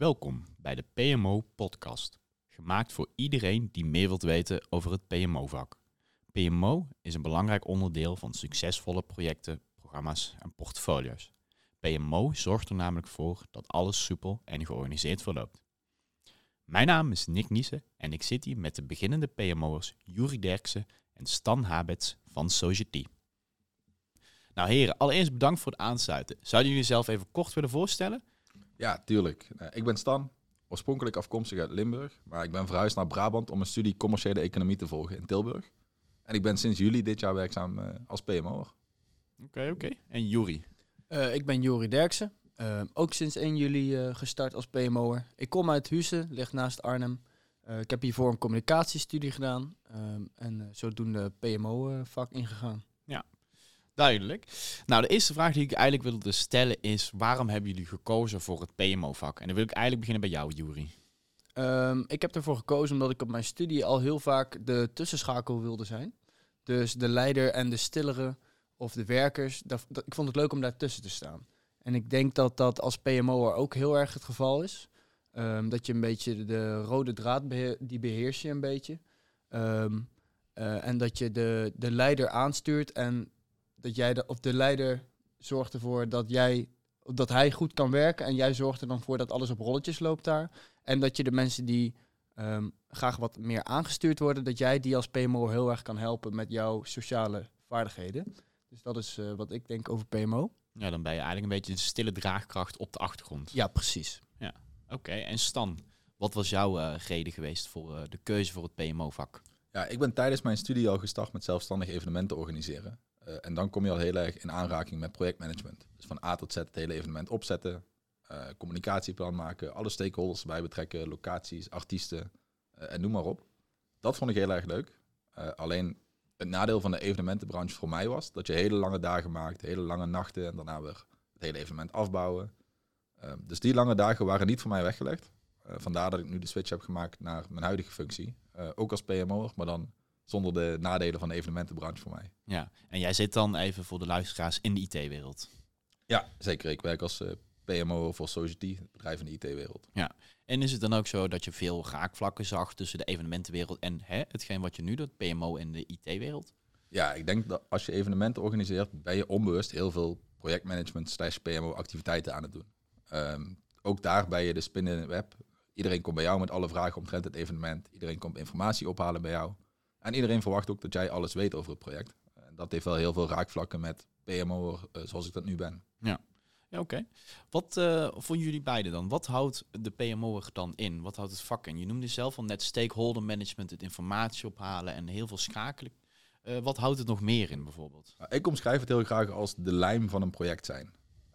Welkom bij de PMO Podcast, gemaakt voor iedereen die meer wilt weten over het PMO-vak. PMO is een belangrijk onderdeel van succesvolle projecten, programma's en portfolio's. PMO zorgt er namelijk voor dat alles soepel en georganiseerd verloopt. Mijn naam is Nick Niesen en ik zit hier met de beginnende PMO'ers Juri Derksen en Stan Habets van Society. Nou heren, allereerst bedankt voor het aansluiten. Zouden jullie zelf even kort willen voorstellen? Ja, tuurlijk. Uh, ik ben Stan, oorspronkelijk afkomstig uit Limburg, maar ik ben verhuisd naar Brabant om een studie commerciële economie te volgen in Tilburg. En ik ben sinds juli dit jaar werkzaam uh, als PMO'er. Oké, oké. En Juri? Uh, ik ben Juri Derksen, ook sinds 1 juli gestart als PMO'er. Ik kom uit Huizen, ligt naast Arnhem. ik heb hiervoor een communicatiestudie gedaan en zodoende PMO-vak ingegaan. Duidelijk. Nou, de eerste vraag die ik eigenlijk wilde stellen is: waarom hebben jullie gekozen voor het PMO-vak? En dan wil ik eigenlijk beginnen bij jou, Juri. Um, ik heb ervoor gekozen omdat ik op mijn studie al heel vaak de tussenschakel wilde zijn. Dus de leider en de stillere of de werkers. Dat, ik vond het leuk om daartussen te staan. En ik denk dat dat als PMO'er ook heel erg het geval is. Um, dat je een beetje de rode draad, die beheers je een beetje. Um, uh, en dat je de, de leider aanstuurt en dat jij de, of de leider zorgt ervoor dat jij dat hij goed kan werken en jij zorgt er dan voor dat alles op rolletjes loopt daar. En dat je de mensen die um, graag wat meer aangestuurd worden, dat jij die als PMO heel erg kan helpen met jouw sociale vaardigheden. Dus dat is uh, wat ik denk over PMO. Ja, dan ben je eigenlijk een beetje de stille draagkracht op de achtergrond. Ja, precies. Ja, oké. En Stan, wat was jouw uh, reden geweest voor uh, de keuze voor het PMO-vak? Ja, ik ben tijdens mijn studie al gestart met zelfstandig evenementen organiseren. Uh, en dan kom je al heel erg in aanraking met projectmanagement. Dus van A tot Z het hele evenement opzetten, uh, communicatieplan maken, alle stakeholders erbij betrekken, locaties, artiesten uh, en noem maar op. Dat vond ik heel erg leuk. alleen het nadeel van de evenementenbranche voor mij was dat je hele lange dagen maakt, hele lange nachten en daarna weer het hele evenement afbouwen. dus die lange dagen waren niet voor mij weggelegd. vandaar dat ik nu de switch heb gemaakt naar mijn huidige functie. ook als PMO'er, maar dan zonder de nadelen van de evenementenbranche voor mij. Ja, en jij zit dan even voor de luisteraars in de IT-wereld. Ja, zeker. Ik werk als uh, PMO voor Society, het bedrijf in de IT-wereld. Ja, en is het dan ook zo dat je veel raakvlakken zag tussen de evenementenwereld en hè, hetgeen wat je nu doet, PMO in de IT-wereld? Ja, ik denk dat als je evenementen organiseert, ben je onbewust heel veel projectmanagement slash PMO activiteiten aan het doen. Um, ook daar ben je de spin in het web. Iedereen komt bij jou met alle vragen omtrent het evenement. Iedereen komt informatie ophalen bij jou. En iedereen verwacht ook dat jij alles weet over het project. En dat heeft wel heel veel raakvlakken met PMO uh, zoals ik dat nu ben. Ja, ja oké. Wat uh, vonden jullie beiden dan? Wat houdt de PMO er dan in? Wat houdt het vak in? Je noemde zelf al net stakeholder management, het informatie ophalen en heel veel schakelen. Uh, wat houdt het nog meer in bijvoorbeeld? Ik omschrijf het heel graag als de lijm van een project zijn.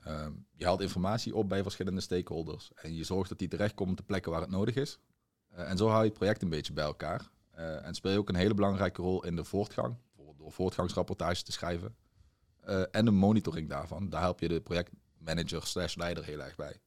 Uh, je haalt informatie op bij verschillende stakeholders en je zorgt dat die terechtkomt op de plekken waar het nodig is. en zo hou je het project een beetje bij elkaar. Uh, en speel je ook een hele belangrijke rol in de voortgang, bijvoorbeeld door voortgangsrapportages te schrijven. Uh, en de monitoring daarvan. Daar help je de projectmanager slash leider heel erg bij.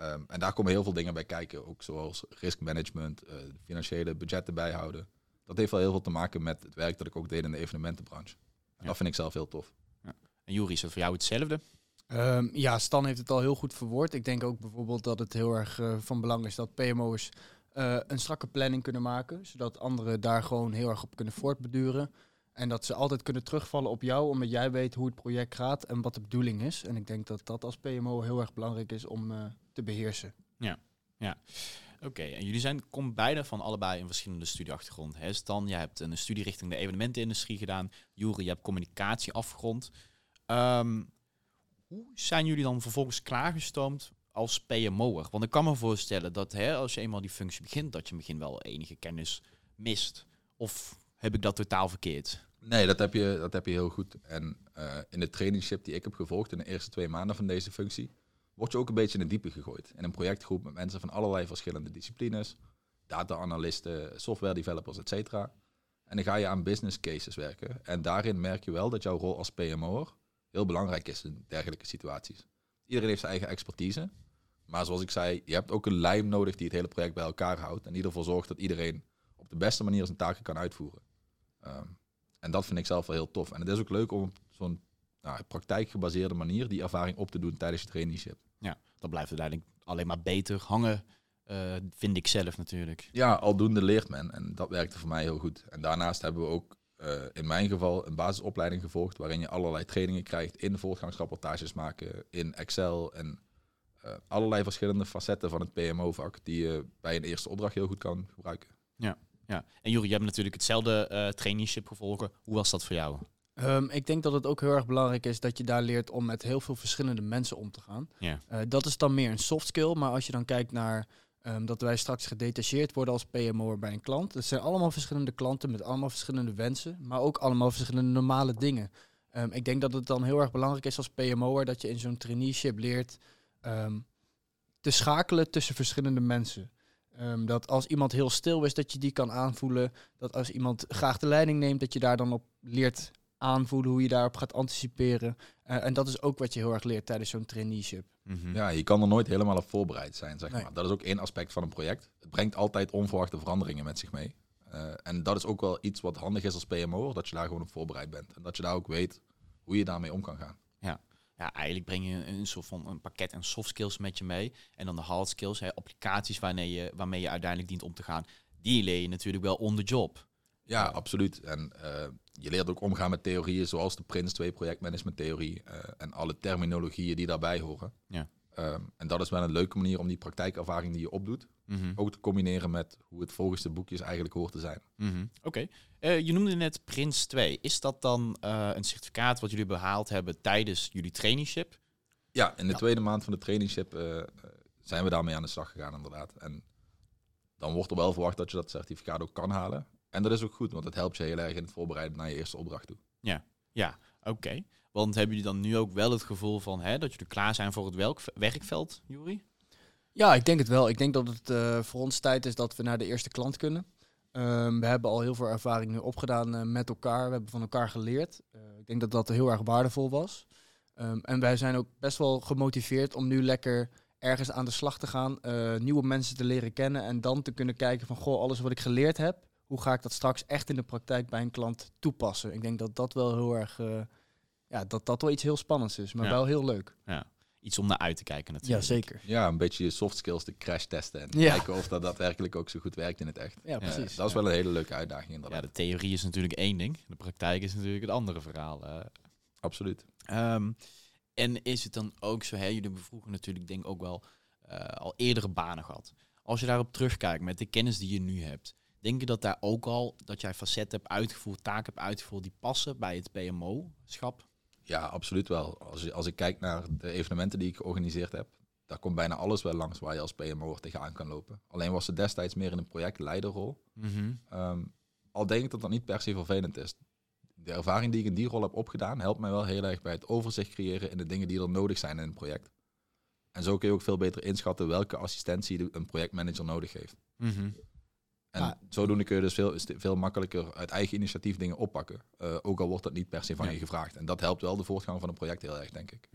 Um, en daar komen heel veel dingen bij kijken, ook zoals riskmanagement, uh, financiële budgetten bijhouden. Dat heeft wel heel veel te maken met het werk dat ik ook deed in de evenementenbranche. En ja. dat vind ik zelf heel tof. Ja. En Juri, is dat voor jou hetzelfde? Um, ja, Stan heeft het al heel goed verwoord. Ik denk ook bijvoorbeeld dat het heel erg uh, van belang is dat PMO's uh, een strakke planning kunnen maken, zodat anderen daar gewoon heel erg op kunnen voortbeduren. En dat ze altijd kunnen terugvallen op jou, omdat jij weet hoe het project gaat en wat de bedoeling is. En ik denk dat dat als PMO heel erg belangrijk is om uh, te beheersen. Ja, ja. Oké, en jullie zijn, komen beide van allebei een verschillende studieachtergrond. Hè? Stan, jij hebt een studie richting de evenementenindustrie gedaan. Juri, je hebt communicatie afgerond. Um, hoe zijn jullie dan vervolgens klaargestoomd als PMO'er? Want ik kan me voorstellen dat hè, als je eenmaal die functie begint, dat je misschien wel enige kennis mist. Of heb ik dat totaal verkeerd? Nee, dat heb je, dat heb je heel goed. En uh, in de trainingsship die ik heb gevolgd in de eerste twee maanden van deze functie, word je ook een beetje in de diepe gegooid. In een projectgroep met mensen van allerlei verschillende disciplines, data-analysten, software developers, et cetera. En dan ga je aan business cases werken. En daarin merk je wel dat jouw rol als PMO'er heel belangrijk is in dergelijke situaties. Iedereen heeft zijn eigen expertise. Maar zoals ik zei, je hebt ook een lijm nodig die het hele project bij elkaar houdt. En ieder geval zorgt dat iedereen op de beste manier zijn taken kan uitvoeren. Um, en dat vind ik zelf wel heel tof. En het is ook leuk om op zo'n nou, praktijkgebaseerde manier die ervaring op te doen tijdens je traineeship. Ja, dat blijft uiteindelijk alleen maar beter hangen, eh, vind ik zelf natuurlijk. Ja, aldoende leert men. En dat werkte voor mij heel goed. En daarnaast hebben we ook eh, in mijn geval een basisopleiding gevolgd. waarin je allerlei trainingen krijgt in voortgangsrapportages maken, in Excel. En allerlei verschillende facetten van het PMO-vak. die je bij een eerste opdracht heel goed kan gebruiken. Ja. En Juri, je hebt natuurlijk hetzelfde eh traineeship gevolgen. Hoe was dat voor jou? Ehm, ik denk dat het ook heel erg belangrijk is dat je daar leert om met heel veel verschillende mensen om te gaan. Ja. Eh, dat is dan meer een soft skill, maar als je dan kijkt naar ehm, dat wij straks gedetacheerd worden als PMO'er bij een klant. Dat zijn allemaal verschillende klanten met allemaal verschillende wensen, maar ook allemaal verschillende normale dingen. Ehm, ik denk dat het dan heel erg belangrijk is als PMO'er dat je in zo'n traineeship leert ehm, te schakelen tussen verschillende mensen. Ehm, dat als iemand heel stil is, dat je die kan aanvoelen. Dat als iemand graag de leiding neemt, dat je daar dan op leert aanvoelen hoe je daarop gaat anticiperen. Eh, en dat is ook wat je heel erg leert tijdens zo'n traineeship. Mhm. Ja, je kan er nooit helemaal op voorbereid zijn, zeg Nee. maar. Dat is ook één aspect van een project. Het brengt altijd onverwachte veranderingen met zich mee. Eh, en dat is ook wel iets wat handig is als PMO, dat je daar gewoon op voorbereid bent. En dat je daar ook weet hoe je daarmee om kan gaan. Ja, eigenlijk breng je een soort van een pakket aan soft skills met je mee. En dan de hard skills, hè, applicaties waarmee je, waarmee je uiteindelijk dient om te gaan. Die leer je natuurlijk wel on the job. Ja, absoluut. En eh, je leert ook omgaan met theorieën zoals de Prince 2 projectmanagement theorie eh, en alle terminologieën die daarbij horen. Ja. Ehm, en dat is wel een leuke manier om die praktijkervaring die je opdoet, Mhm. ook te combineren met hoe het volgens de boekjes eigenlijk hoort te zijn. Mhm. Oké. Eh, je noemde net Prins 2. Is dat dan eh, een certificaat wat jullie behaald hebben tijdens jullie traineeship? Ja, in de Ja. tweede maand van de traineeship eh, zijn we daarmee aan de slag gegaan inderdaad. En dan wordt er wel verwacht dat je dat certificaat ook kan halen. En dat is ook goed, want het helpt je heel erg in het voorbereiden naar je eerste opdracht toe. Ja, oké. Want hebben jullie dan nu ook wel het gevoel van hè, dat jullie klaar zijn voor het welk werkveld, Juri? Ja, ik denk het wel. Ik denk dat het eh, voor ons tijd is dat we naar de eerste klant kunnen. Ehm, we hebben al heel veel ervaring nu opgedaan eh, met elkaar. We hebben van elkaar geleerd. Eh, ik denk dat dat heel erg waardevol was. Ehm, en wij zijn ook best wel gemotiveerd om nu lekker ergens aan de slag te gaan. nieuwe mensen te leren kennen. En dan te kunnen kijken van, goh, alles wat ik geleerd heb. Hoe ga ik dat straks echt in de praktijk bij een klant toepassen? Ik denk dat dat wel heel erg... ja, dat dat wel iets heel spannends is. Maar Ja. wel heel leuk. Iets om naar uit te kijken natuurlijk. Ja, zeker. Ja, een beetje je soft skills te crash testen en Ja. kijken of dat daadwerkelijk ook zo goed werkt in het echt. Ja, precies. dat is wel een hele leuke uitdaging Ja, inderdaad. de theorie is natuurlijk één ding. De praktijk is natuurlijk het andere verhaal. eh. Absoluut. Ehm, en is het dan ook zo, hè, jullie hebben vroeger natuurlijk denk ik ook wel eh, al eerdere banen gehad. Als je daarop terugkijkt met de kennis die je nu hebt, denk je dat daar ook al, dat jij facetten hebt uitgevoerd, taken hebt uitgevoerd die passen bij het PMO-schap? Ja, absoluut wel. Als, je, als ik kijk naar de evenementen die ik georganiseerd heb, daar komt bijna alles wel langs waar je als PMO tegenaan kan lopen. Alleen was het destijds meer in een projectleiderrol. Ehm, al denk ik dat dat niet per se vervelend is. De ervaring die ik in die rol heb opgedaan, helpt mij wel heel erg bij het overzicht creëren in de dingen die er nodig zijn in een project. En zo kun je ook veel beter inschatten welke assistentie een projectmanager nodig heeft. Mhm. En Ja. zodoende kun je dus veel, veel makkelijker uit eigen initiatief dingen oppakken. Eh, ook al wordt dat niet per se van Ja. je gevraagd. En dat helpt wel de voortgang van een project heel erg, denk ik.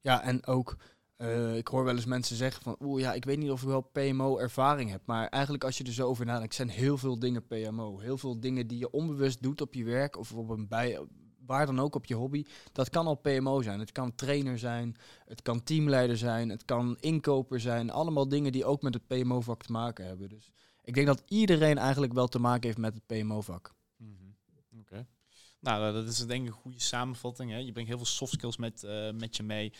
Ja, en ook, eh, ik hoor wel eens mensen zeggen van, oeh ja, ik weet niet of ik wel PMO-ervaring heb. Maar eigenlijk als je er zo over nadenkt, zijn heel veel dingen PMO. Heel veel dingen die je onbewust doet op je werk of op een bij, waar dan ook op je hobby. Dat kan al PMO zijn. Het kan trainer zijn, het kan teamleider zijn, het kan inkoper zijn. Allemaal dingen die ook met het PMO-vak te maken hebben. Dus ik denk dat iedereen eigenlijk wel te maken heeft met het PMO-vak. Mhm. Oké. Nou, eh, dat is denk ik een goede samenvatting. Hè? Je brengt heel veel soft skills met, eh, met je mee.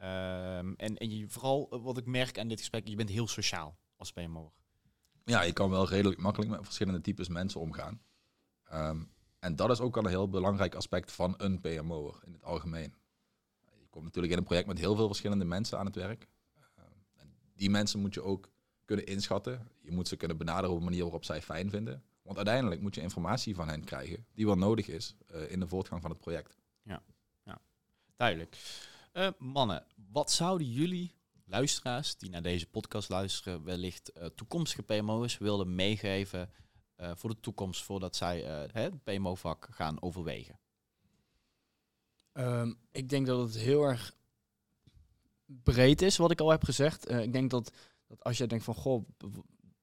Ehm, en en je, vooral eh, wat ik merk aan dit gesprek, je bent heel sociaal als PMO. Ja, je kan wel redelijk makkelijk met verschillende types mensen omgaan. Ehm, en dat is ook al een heel belangrijk aspect van een PMO'er in het algemeen. Je komt natuurlijk in een project met heel veel verschillende mensen aan het werk. Ehm, en die mensen moet je ook kunnen inschatten. Je moet ze kunnen benaderen op een manier waarop zij fijn vinden. Want uiteindelijk moet je informatie van hen krijgen die wel nodig is eh, in de voortgang van het project. Duidelijk. Eh, mannen, wat zouden jullie, luisteraars die naar deze podcast luisteren, wellicht eh, toekomstige PMO's willen meegeven eh, voor de toekomst, voordat zij eh, hè, het PMO-vak gaan overwegen? Ehm, ik denk dat het heel erg breed is, wat ik al heb gezegd. Eh, ik denk dat, dat als jij denkt van, goh,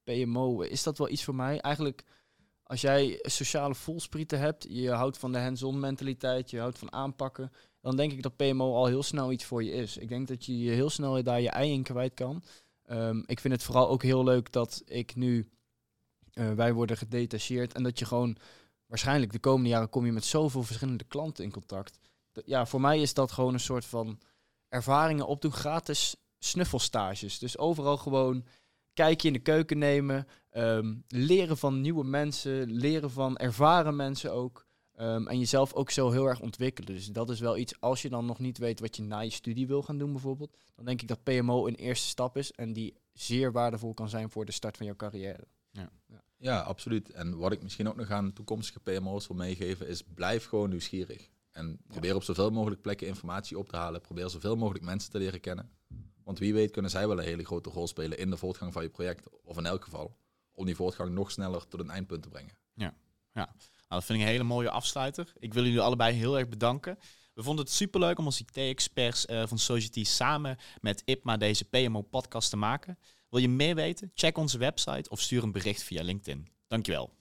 PMO, is dat wel iets voor mij? Eigenlijk, als jij sociale voelsprieten hebt, je houdt van de hands-on mentaliteit, je houdt van aanpakken, dan denk ik dat PMO al heel snel iets voor je is. Ik denk dat je heel snel daar je ei in kwijt kan. Ehm, ik vind het vooral ook heel leuk dat ik nu, eh, wij worden gedetacheerd en dat je gewoon, waarschijnlijk de komende jaren kom je met zoveel verschillende klanten in contact. Ja, voor mij is dat gewoon een soort van ervaringen opdoen, gratis snuffelstages. Dus overal gewoon kijkje in de keuken nemen, ehm, leren van nieuwe mensen, leren van ervaren mensen ook. Ehm, en jezelf ook zo heel erg ontwikkelen. Dus dat is wel iets, als je dan nog niet weet wat je na je studie wil gaan doen bijvoorbeeld, dan denk ik dat PMO een eerste stap is en die zeer waardevol kan zijn voor de start van jouw carrière. Ja, absoluut. En wat ik misschien ook nog aan toekomstige PMO's wil meegeven, is blijf gewoon nieuwsgierig. En probeer op zoveel mogelijk plekken informatie op te halen. Probeer zoveel mogelijk mensen te leren kennen. Want wie weet kunnen zij wel een hele grote rol spelen in de voortgang van je project. Of in elk geval, om die voortgang nog sneller tot een eindpunt te brengen. Nou, dat vind ik een hele mooie afsluiter. Ik wil jullie allebei heel erg bedanken. We vonden het superleuk om als IT-experts eh, van Society samen met IPMA deze PMO-podcast te maken. Wil je meer weten? Check onze website of stuur een bericht via LinkedIn. Dankjewel.